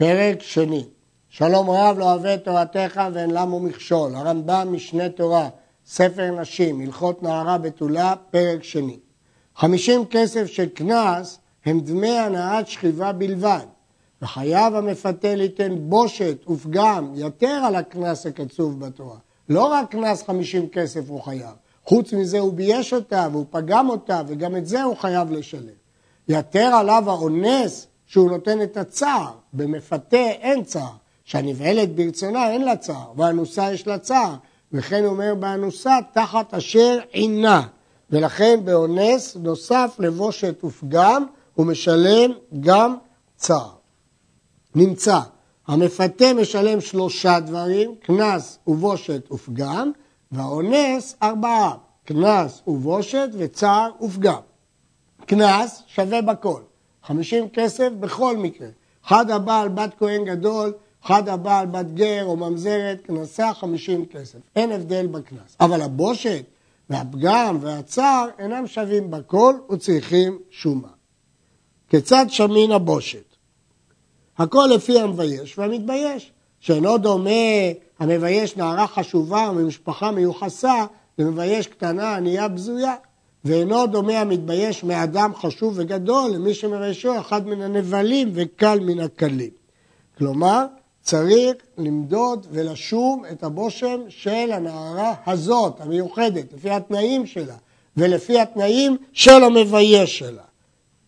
פרק שני, שלום רב לא אוהב את תורתך ואין למו מכשול, הרמב"ם משנה תורה, ספר נשים, הלכות נערה בתולה, פרק שני. חמישים כסף של קנס הם דמי הנעת שכיבה בלבד, וחייב המפתה ליתן בושת ופגם יתר על הקנס הקצוב בתורה. לא רק קנס חמישים כסף הוא חייב, חוץ מזה הוא בייש אותה והוא פגם אותה וגם את זה הוא חייב לשלם. יתר עליו האונס שהוא נותן את הצער, במפתה אין צער, שהנבהלת ברצונה אין לה צער, והאנוסה יש לה צער, וכן אומר באנוסה תחת אשר עינה, ולכן באונס נוסף לבושת ופגם הוא משלם גם צער. נמצא, המפתה משלם שלושה דברים, קנס ובושת ופגם, והאונס ארבעה, קנס ובושת וצער ופגם. קנס שווה בכל, חמישים כסף בכל מקרה. אחד הבעל בת כהן גדול, אחד הבעל בת גר או ממזרת, קנסה חמישים כסף. אין הבדל בקנס. אבל הבושת והפגם והצער אינם שווים בכל וצריכים שומה. כיצד שמין הבושת? הכל לפי המבייש והמתבייש, שאינו דומה המבייש נערה חשובה ממשפחה מיוחסה למבייש קטנה ענייה בזויה, ואינו דומה המתבייש מאדם חשוב וגדול למי שמביישו אחד מן הנבלים וקל מן הקלים. כלומר, צריך למדוד ולשום את הבושם של הנערה הזאת, המיוחדת, לפי התנאים שלה, ולפי התנאים של המבייש שלה.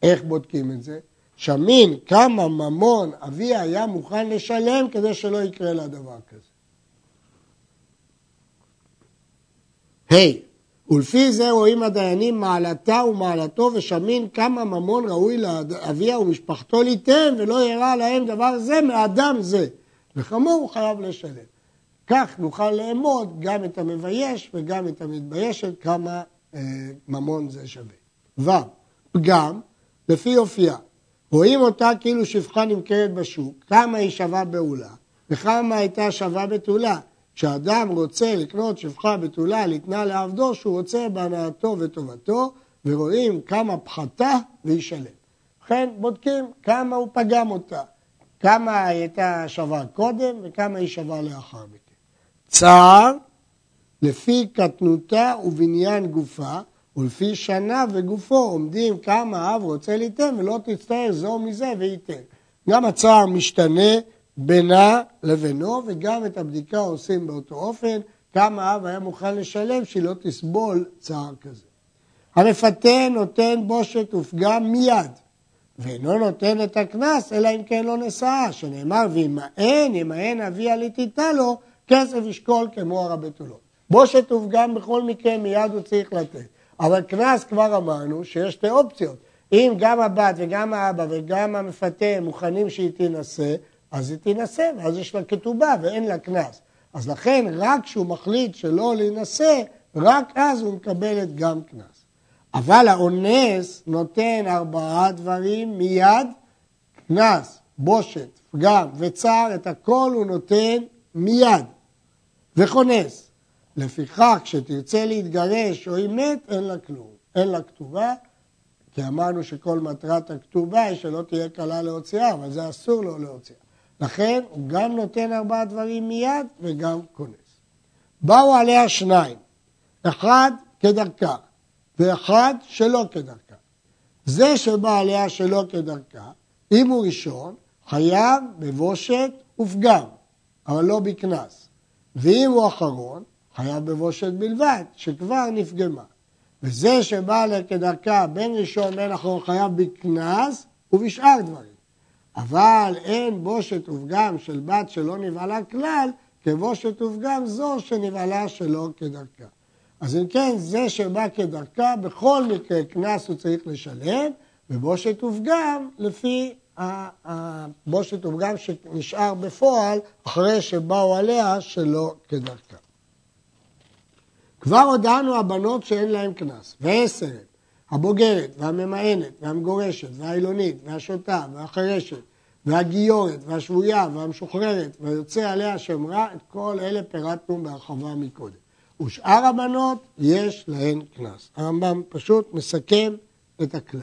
איך בודקים את זה? שמין כמה ממון אבי היה מוכן לשלם כדי שלא יקרה לה דבר כזה. ה' hey, ולפי זה רואים הדיינים מעלתה ומעלתו ושמין כמה ממון ראוי לאביה ומשפחתו ליתן ולא ירע להם דבר זה מאדם זה. וחמור הוא חייב לשלם. כך נוכל לאמוד גם את המבייש וגם את המתביישת כמה אה, ממון זה שווה. ו. פגם לפי אופייה. רואים אותה כאילו שפחה נמכרת בשוק, כמה היא שווה בעולה וכמה הייתה שווה בתולה. כשאדם רוצה לקנות שפחה בתולה, לתנה לעבדו, שהוא רוצה בהנאתו וטובתו, ורואים כמה פחתה וישלם. לכן בודקים כמה הוא פגם אותה, כמה הייתה שווה קודם וכמה היא שווה לאחר מכן. צער, לפי קטנותה ובניין גופה, ולפי שנה וגופו עומדים כמה האב רוצה ליתן ולא תצטער זו מזה וייתן. גם הצער משתנה בינה לבינו וגם את הבדיקה עושים באותו אופן כמה האב היה מוכן לשלם שהיא לא תסבול צער כזה. המפתה נותן בושת ופגם מיד ואינו נותן את הקנס אלא אם כן לא נשאה שנאמר וימאן ימאן אביה לתיתה לו כסף ישקול כמו הרבתולות. בושת ופגם בכל מקרה מיד הוא צריך לתת אבל קנס כבר אמרנו שיש שתי אופציות. אם גם הבת וגם האבא וגם המפתה מוכנים שהיא תינשא, אז היא תינשא, ואז יש לה כתובה ואין לה קנס. אז לכן, רק כשהוא מחליט שלא להינשא, רק אז הוא מקבלת גם קנס. אבל האונס נותן ארבעה דברים מיד, קנס, בושת, פגם וצער, את הכל הוא נותן מיד, וכונס. לפיכך, כשתרצה להתגרש או היא מת, אין לה כלום. אין לה כתובה, כי אמרנו שכל מטרת הכתובה היא שלא תהיה קלה להוציאה, אבל זה אסור לו להוציאה. לכן הוא גם נותן ארבעה דברים מיד וגם כונס. באו עליה שניים, אחד כדרכה ואחד שלא כדרכה. זה שבא עליה שלא כדרכה, אם הוא ראשון, חייב בבושת ופגם, אבל לא בקנס. ואם הוא אחרון, חייב בבושת בלבד, שכבר נפגמה. וזה שבא לה כדרכה בין ראשון בין אחרון חייב בקנס ובשאר דברים. אבל אין בושת ופגם של בת שלא נבהלה כלל, כבושת ופגם זו שנבהלה שלא כדרכה. אז אם כן, זה שבא כדרכה, בכל מקרה קנס הוא צריך לשלם, ובושת ופגם לפי הבושת ופגם שנשאר בפועל אחרי שבאו עליה שלא כדרכה. כבר הודענו הבנות שאין להן קנס, ועשר הבוגרת והממאנת והמגורשת והעילונית והשוטה והחרשת והגיורת והשבויה והמשוחררת והיוצא עליה שם רע, את כל אלה פירטנו בהרחבה מקודם. ושאר הבנות יש להן קנס. הרמב"ם פשוט מסכם את הכלל.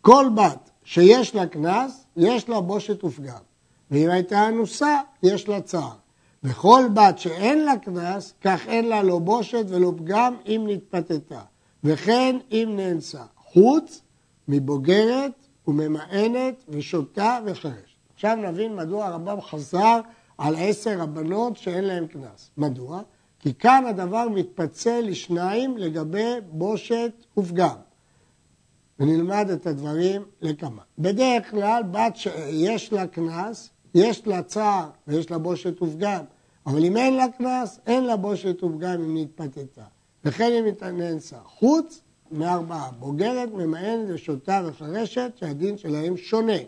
כל בת שיש לה קנס, יש לה בושת ופגם. ואם הייתה אנוסה, יש לה צער. וכל בת שאין לה קנס, כך אין לה לא בושת ולא פגם אם נתפתתה. וכן אם נאנסה. חוץ מבוגרת וממאנת ושותה וחרש. עכשיו נבין מדוע הרמב"ם חזר על עשר הבנות שאין להן קנס. מדוע? כי כאן הדבר מתפצל לשניים לגבי בושת ופגם. ונלמד את הדברים לכמה. בדרך כלל בת שיש לה קנס, יש לה צער ויש לה בושת ופגם, אבל אם אין לה קנס, אין לה בושת ופגם אם נתפתתה. וכן אם נאנסה. חוץ מארבעה, בוגרת, ממאנת ושותה וחרשת, שהדין שלהם שונה.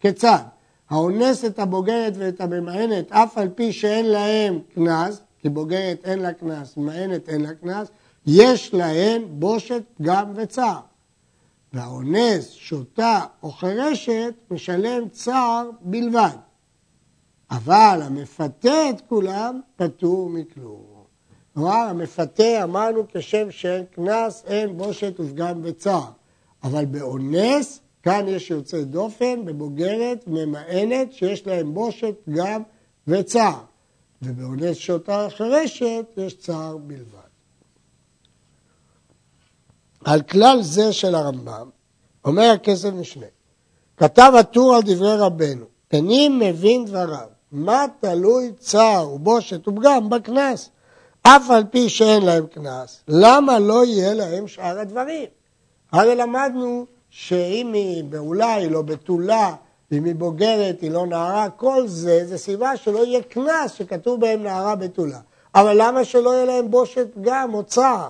כיצד? האונס את הבוגרת ואת הממאנת, אף על פי שאין להם קנס, כי בוגרת אין לה קנס, ממאנת אין לה קנס, יש להן בושת, פגם וצער. והאונס, שותה או חירשת, משלם צער בלבד. אבל המפתה את כולם, פטור מכלום. כלומר, המפתה, אמרנו כשם שאין קנס, אין בושת ופגם וצער. אבל באונס, כאן יש יוצא דופן, בבוגרת, ממאנת, שיש להם בושת, פגם וצער. ובאונס שותה חירשת, יש צער בלבד. על כלל זה של הרמב"ם, אומר הכסף משנה, כתב הטור על דברי רבנו, איני מבין דבריו, מה תלוי צער ובושת ופגם בקנס? אף על פי שאין להם קנס, למה לא יהיה להם שאר הדברים? הרי למדנו שאם היא בעולה היא לא בתולה, ואם היא בוגרת היא לא נערה, כל זה זה סיבה שלא יהיה קנס שכתוב בהם נערה בתולה. אבל למה שלא יהיה להם בושת פגם או צער?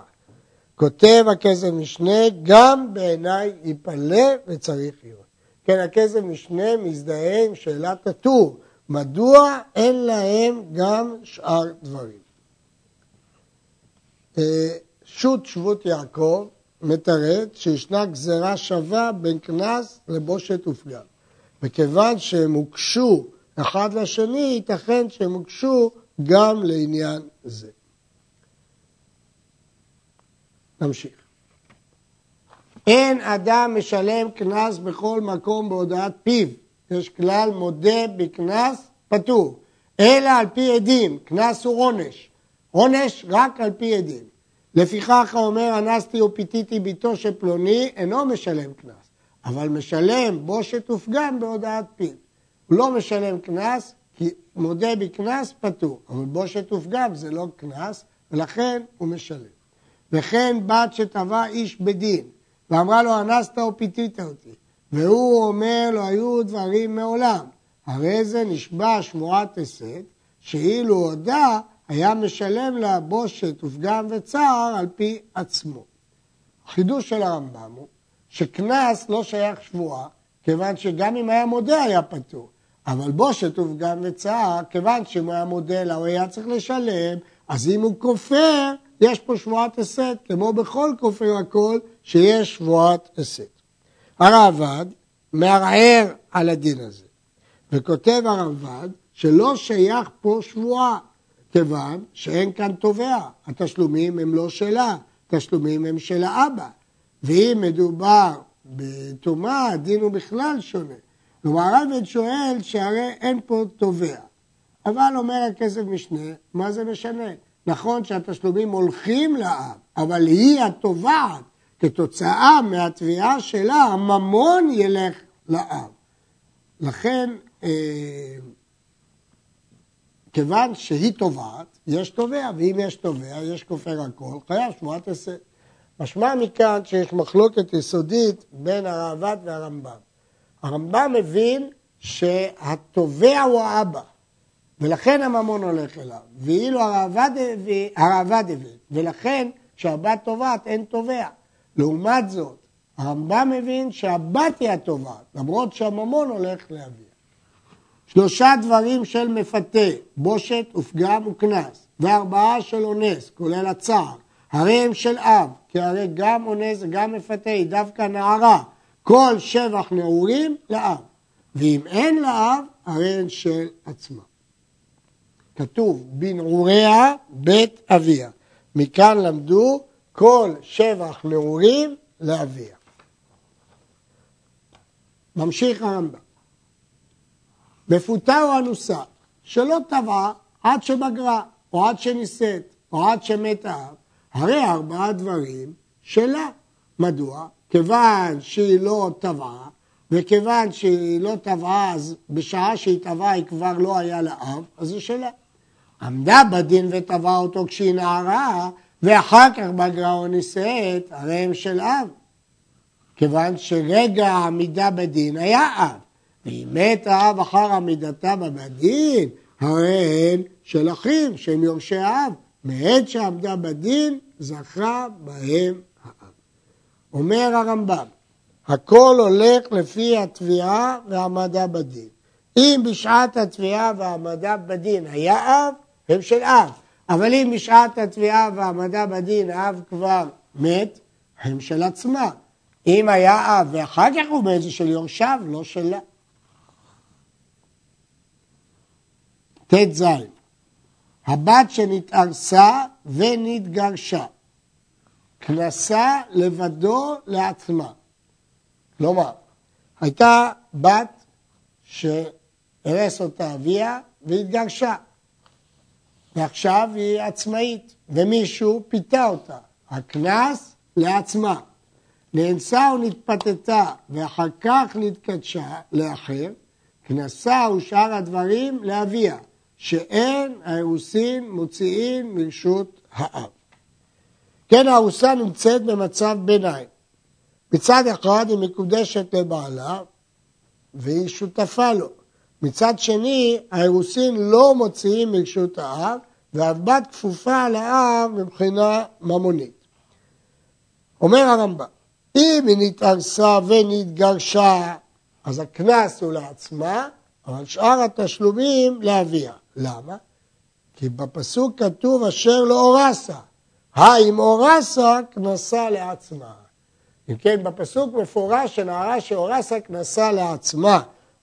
כותב הכסף משנה, גם בעיניי ייפלא וצריך להיות. כן, הכסף משנה מזדהה עם שאלת הטור, מדוע אין להם גם שאר דברים? אה, שו"ת שבות יעקב מתרד שישנה גזרה שווה בין קנס לבושת ופגם. וכיוון שהם הוקשו אחד לשני, ייתכן שהם הוקשו גם לעניין זה. נמשיך. אין אדם משלם קנס בכל מקום בהודעת פיו. יש כלל מודה בקנס פטור. אלא על פי עדים, קנס הוא עונש. עונש רק על פי עדים. לפיכך האומר אנסתי ופיתיתי ביתו של פלוני, אינו משלם קנס, אבל משלם בושת ופגם בהודעת פיו. הוא לא משלם קנס, כי מודה בקנס פטור, אבל בושת ופגם זה לא קנס, ולכן הוא משלם. וכן בת שטבע איש בדין, ואמרה לו, אנסת או פיתית אותי, והוא אומר לו, היו דברים מעולם. הרי זה נשבע שבועת הסת, שאילו הודה, היה משלם לה בושת ופגם וצער על פי עצמו. החידוש של הרמב"ם הוא שקנס לא שייך שבועה, כיוון שגם אם היה מודה היה פטור. אבל בושת ופגם וצער, כיוון שאם היה מודה לה הוא היה צריך לשלם, אז אם הוא כופר, יש פה שבועת הסת, כמו בכל כופר הכל, שיש שבועת הסת. הרעב"ד מערער על הדין הזה, וכותב הרעב"ד שלא שייך פה שבועה, כיוון שאין כאן תובע, התשלומים הם לא שלה, התשלומים הם של האבא. ואם מדובר בטומאה, הדין הוא בכלל שונה. כלומר, הרב שואל שהרי אין פה תובע. אבל אומר הכסף משנה, מה זה משנה? נכון שהתשלומים הולכים לאב, אבל היא התובעת. כתוצאה מהתביעה שלה, הממון ילך לאב. לכן, אה, כיוון שהיא תובעת, יש תובע, ואם יש תובע, יש כופר הכל, חייב שבועת עשה. משמע מכאן שיש מחלוקת יסודית בין הראב"ד והרמב"ם. הרמב"ם מבין שהתובע הוא האבא, ולכן הממון הולך אליו, ואילו הראב"ד הבין, ולכן כשהבת תובעת אין תובע. לעומת זאת, הרמב"ם מבין שהבת היא התובעת, למרות שהממון הולך לאביה. שלושה דברים של מפתה, בושת ופגם וקנס, וארבעה של אונס, כולל הצער, הרי הם של אב, כי הרי גם אונס וגם מפתה היא דווקא נערה, כל שבח נעורים לאב, ואם אין לאב, הרי הן של עצמה. כתוב בנעוריה בית אביה, מכאן למדו כל שבח נעורים לאביה. ממשיך הרמב"ם. מפותה או אנוסה שלא טבעה עד שבגרה, או עד שנישאת, או עד שמת האב, הרי ארבעה דברים שלה. מדוע? כיוון שהיא לא טבעה, וכיוון שהיא לא טבעה, אז בשעה שהיא טבעה היא כבר לא היה לה אב, אז היא שלה. עמדה בדין וטבעה אותו כשהיא נערה, ואחר כך בגרה או נישאת, הרי הם של אב. כיוון שרגע העמידה בדין היה אב, ואם מת האב אחר עמידתה בדין, הרי הן של אחים, שהם יורשי האב. מעת שעמדה בדין, זכרה בהם האב. אומר הרמב"ם, הכל הולך לפי התביעה והעמדה בדין. אם בשעת התביעה והעמדה בדין היה אב, הם של אב. אבל אם בשעת התביעה והעמדה בדין האב כבר מת, הם של עצמם. אם היה אב ואחר כך הוא מת, זה של יורשיו, לא שלה. ט"ז הבת שנתארסה ונתגרשה, כנסה לבדו לעצמה. כלומר, הייתה בת שהרס אותה אביה והתגרשה, ועכשיו היא עצמאית, ומישהו פיתה אותה. הקנס לעצמה. נאנסה ונתפתתה ואחר כך נתקדשה לאחר, כנסה ושאר הדברים לאביה, שאין האירוסין מוציאים מרשות האב. כן, הארוסה נמצאת במצב ביניים. מצד אחד היא מקודשת לבעלה והיא שותפה לו. מצד שני, האירוסין לא מוציאים מרשות האב והבת כפופה על האב מבחינה ממונית. אומר הרמב"ם, אם היא נתארסה ונתגרשה, אז הקנס הוא לעצמה, אבל שאר התשלומים לאביה. למה? כי בפסוק כתוב אשר לא אורסה. האם אורסה כנסה לעצמה. אם כן, בפסוק מפורש שנערה שאורסה כנסה לעצמה,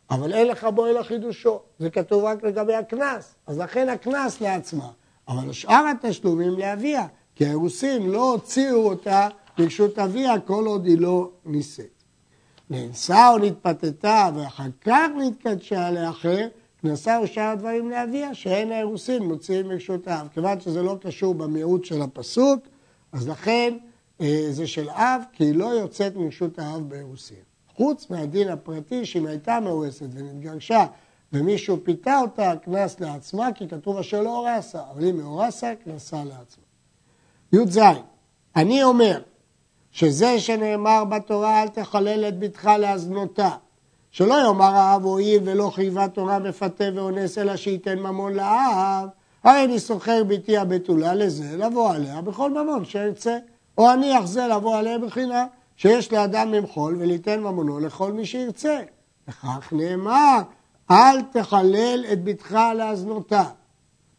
אבל אין לך בו אלא חידושו. זה כתוב רק לגבי הקנס, אז לכן הקנס לעצמה. אבל שאר התשלומים לאביה, כי האירוסין לא הוציאו אותה ברשות אביה כל עוד היא לא נישאת. נאנסה או נתפתתה ואחר כך נתקדשה לאחר, כנסה או שאר הדברים לאביה, שאין האירוסין מוציאים מרשות האב. כיוון שזה לא קשור במיעוט של הפסוק, אז לכן אה, זה של אב, כי היא לא יוצאת מרשות האב באירוסין. חוץ מהדין הפרטי, שאם הייתה מאורסת ונתגרשה ומישהו פיתה אותה, קנס לעצמה, כי כתוב אשר לא אורסה, אבל אם מאורסה, קנסה לעצמה. י"ז, אני אומר שזה שנאמר בתורה אל תחלל את בתך להזנותה, שלא יאמר האב הואיל ולא חייבה תורה מפתה ואונס אלא שייתן ממון לאב, הרי אני סוחר ביתי הבתולה לזה לבוא עליה בכל ממון שארצה, או אני אחזה לבוא עליה בחינה שיש לאדם למחול וליתן ממונו לכל מי שירצה. וכך נאמר, אל תחלל את בתך להזנותה.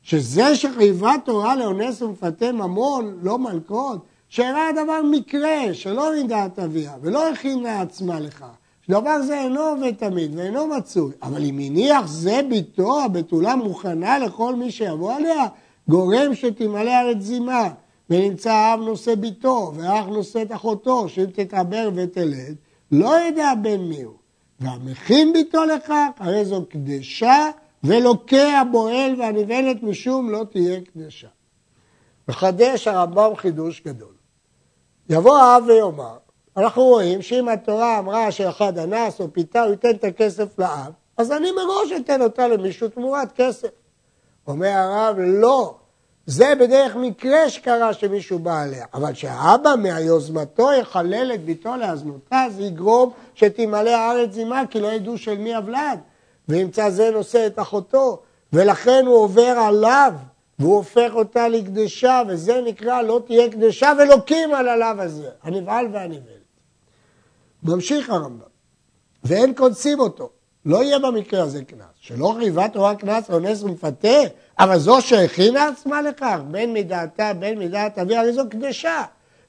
שזה שחייבה תורה לאונס ומפתה ממון, לא מלכות, שאירע הדבר מקרה, שלא נידעת אביה, ולא הכינה עצמה לך. שדבר זה אינו עובד תמיד ואינו מצוי, אבל אם הניח זה ביתו, הבתולה מוכנה לכל מי שיבוא עליה, גורם שתמלא ארץ זימה, ונמצא האב נושא ביתו, ואח נושא את אחותו, שאם תתעבר ותלד, לא ידע בן מי הוא. והמכין ביתו לכך, הרי זו קדשה, ולוקה הבועל והנבלת משום לא תהיה קדשה. מחדש הרמב"ם חידוש גדול. יבוא האב ויאמר, אנחנו רואים שאם התורה אמרה שאחד אנס או פיתה, הוא ייתן את הכסף לאב, אז אני מראש אתן אותה למישהו תמורת כסף. אומר הרב, לא, זה בדרך מקרה שקרה שמישהו בא עליה, אבל שהאבא מיוזמתו יחלל את ביתו להזנותה, זה יגרום שתמלא הארץ זימה, כי לא ידעו של מי הוולד, וימצא זה נושא את אחותו, ולכן הוא עובר עליו, והוא הופך אותה לקדשה, וזה נקרא לא תהיה קדשה ולוקים על הלאו הזה, הנבהל והנבהלת. ממשיך הרמב"ם, ואין קונסים אותו, לא יהיה במקרה הזה קנס, שלא חייבה תורה קנס אונס ומפתה, אבל זו שהכינה עצמה לכך, בין מדעתה בין מדעת אביה, הרי זו קדשה,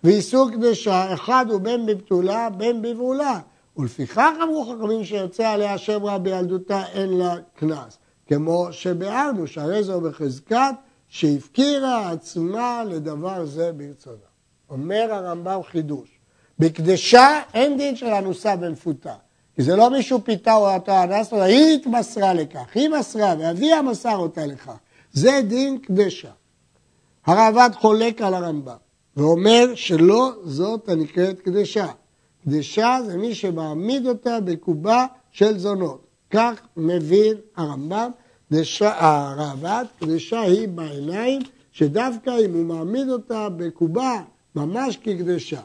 ואיסור קדשה, אחד הוא בין בבתולה בין בבעולה, ולפיכך אמרו חכמים שיוצא עליה שם רע בילדותה אין לה קנס, כמו שביארנו שהרי זו בחזקת שהפקירה עצמה לדבר זה ברצונה. אומר הרמב"ם חידוש, בקדשה אין דין של אנוסה במפותה, כי זה לא מישהו פיתה אותה אנס אותה, היא התמסרה לכך, היא מסרה ואביה מסר אותה לכך. זה דין קדשה. הרעב"ד חולק על הרמב"ם ואומר שלא זאת הנקראת קדשה. קדשה זה מי שמעמיד אותה בקובה של זונות. כך מבין הרמב"ם, הרעב"ד, קדשה היא בעיניים, שדווקא אם הוא מעמיד אותה בקובה ממש כקדשה.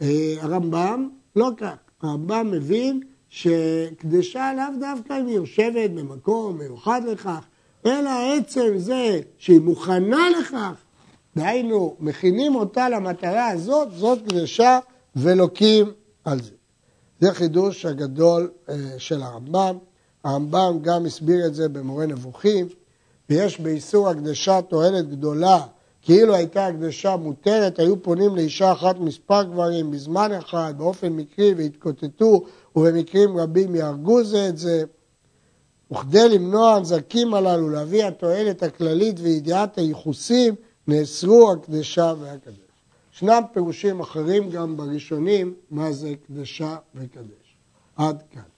אה, הרמב"ם לא כך, הרמב"ם מבין שקדשה לאו דווקא אם היא יושבת במקום מיוחד לכך, אלא עצם זה שהיא מוכנה לכך, דהיינו, מכינים אותה למטרה הזאת, זאת קדשה ולוקים על זה. זה חידוש הגדול אה, של הרמב"ם. הרמב"ם גם הסביר את זה במורה נבוכים, ויש באיסור הקדשה תועלת גדולה, כאילו הייתה הקדשה מותרת, היו פונים לאישה אחת מספר גברים בזמן אחד, באופן מקרי, והתקוטטו, ובמקרים רבים יהרגו זה את זה. וכדי למנוע הנזקים הללו, להביא התועלת הכללית וידיעת הייחוסים, נאסרו הקדשה והקדש. ישנם פירושים אחרים גם בראשונים, מה זה קדשה וקדש. עד כאן.